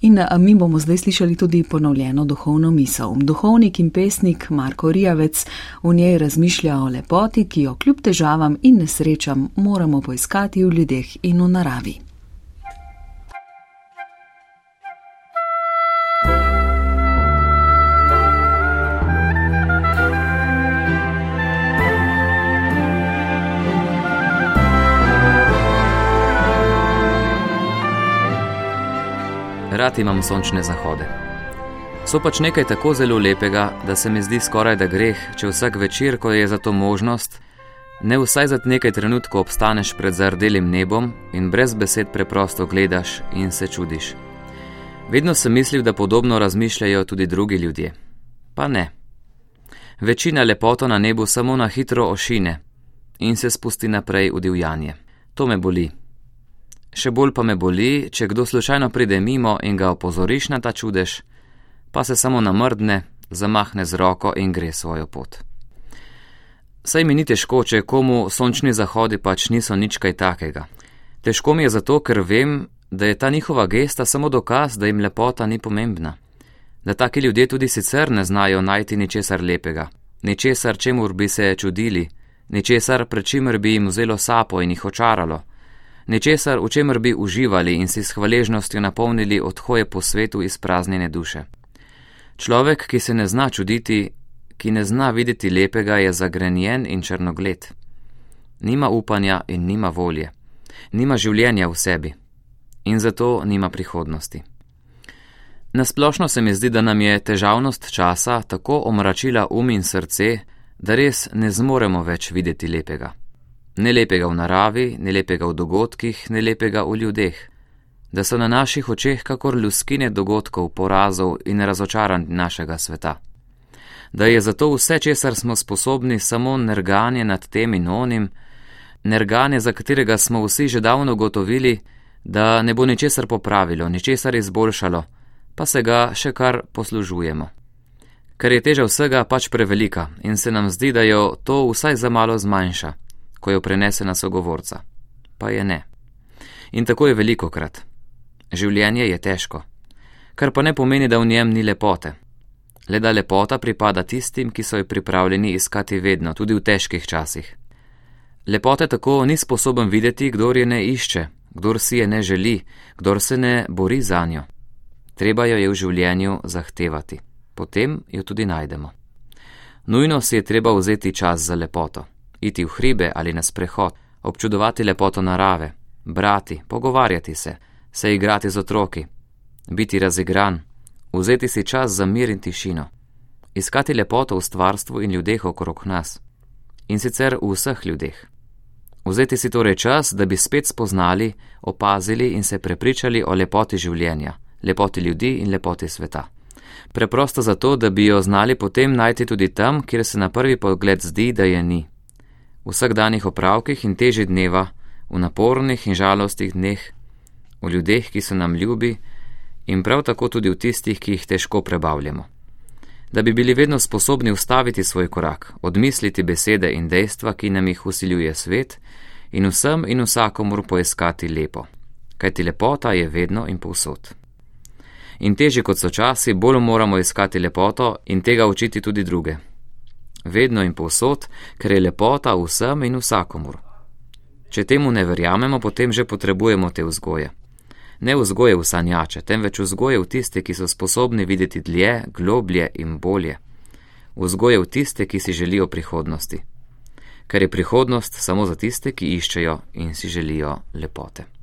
In mi bomo zdaj slišali tudi ponovljeno duhovno misel. Duhovnik in pesnik Marko Rijavec v njej razmišlja o lepoti, ki jo kljub težavam in nesrečam moramo poiskati v ljudeh in v naravi. Rad imam sončne zahode. So pač nekaj tako zelo lepega, da se mi zdi skoraj da greh, če vsak večer, ko je za to možnost, ne vsaj za nekaj trenutkov obstaneš pred zardelim nebom in brez besed preprosto gledaš in se čudiš. Vedno sem mislil, da podobno razmišljajo tudi drugi ljudje. Pa ne. Večina lepoto na nebu samo na hitro ošine in se spusti naprej v divjanje. To me boli. Še bolj pa me boli, če kdo slučajno pride mimo in ga opozoriš na ta čudež, pa se samo namrdne, zamahne z roko in gre svojo pot. Saj mi ni težko, če komu sončni zahodi pač niso nič kaj takega. Težko mi je zato, ker vem, da je ta njihova gesta samo dokaz, da jim lepota ni pomembna. Da taki ljudje tudi sicer ne znajo najti ničesar lepega, ničesar, čemur bi se čudili, ničesar, pred čimer bi jim vzelo sapo in jih očaralo nečesar, v čemer bi uživali in si s hvaležnostjo napolnili odhoje po svetu izpraznjene duše. Človek, ki se ne zna čuditi, ki ne zna videti lepega, je zagrenjen in črnogled. Nima upanja in nima volje, nima življenja v sebi in zato nima prihodnosti. Nasplošno se mi zdi, da nam je težavnost časa tako omračila um in srce, da res ne zmoremo več videti lepega. Ne lepega v naravi, ne lepega v dogodkih, ne lepega v ljudeh, da so na naših očeh kakor luskine dogodkov, porazov in razočaranj našega sveta. Da je zato vse, česar smo sposobni, samo nerganje nad tem in onim, nerganje, za katerega smo vsi že davno gotovili, da ne bo ničesar popravilo, ničesar izboljšalo, pa se ga še kar poslužujemo. Ker je teža vsega pač prevelika in se nam zdi, da jo to vsaj za malo zmanjša ko jo prenese na sogovorca. Pa je ne. In tako je veliko krat. Življenje je težko, kar pa ne pomeni, da v njem ni lepote. Le da lepota pripada tistim, ki so jo pripravljeni iskati vedno, tudi v težkih časih. Lepote tako ni sposoben videti, kdo je ne išče, kdo si je ne želi, kdo se ne bori za njo. Treba jo je v življenju zahtevati, potem jo tudi najdemo. Nujno si je treba vzeti čas za lepoto iti v hribe ali na sprehod, občudovati lepoto narave, brati, pogovarjati se, se igrati z otroki, biti razigran, vzeti si čas za mir in tišino, iskati lepoto v stvarstvu in ljudeh okrog nas, in sicer v vseh ljudeh. Vzeti si torej čas, da bi spet spoznali, opazili in se prepričali o lepoti življenja, lepoti ljudi in lepoti sveta. Preprosto zato, da bi jo znali potem najti tudi tam, kjer se na prvi pogled zdi, da je ni vsakdanjih opravkih in teži dneva, v napornih in žalostih dneh, v ljudeh, ki so nam ljubi in prav tako tudi v tistih, ki jih težko prebavljamo. Da bi bili vedno sposobni ustaviti svoj korak, odmisliti besede in dejstva, ki nam jih usiljuje svet, in vsem in vsakomur poiskati lepo, kajti lepota je vedno in povsod. In teži kot so časi, bolj moramo iskati lepoto in tega učiti tudi druge vedno in povsod, ker je lepota vsem in vsakomur. Če temu ne verjamemo, potem že potrebujemo te vzgoje. Ne vzgoje v sanjače, temveč vzgoje v tiste, ki so sposobni videti dlje, globlje in bolje. Vzgoje v tiste, ki si želijo prihodnosti. Ker je prihodnost samo za tiste, ki iščejo in si želijo lepote.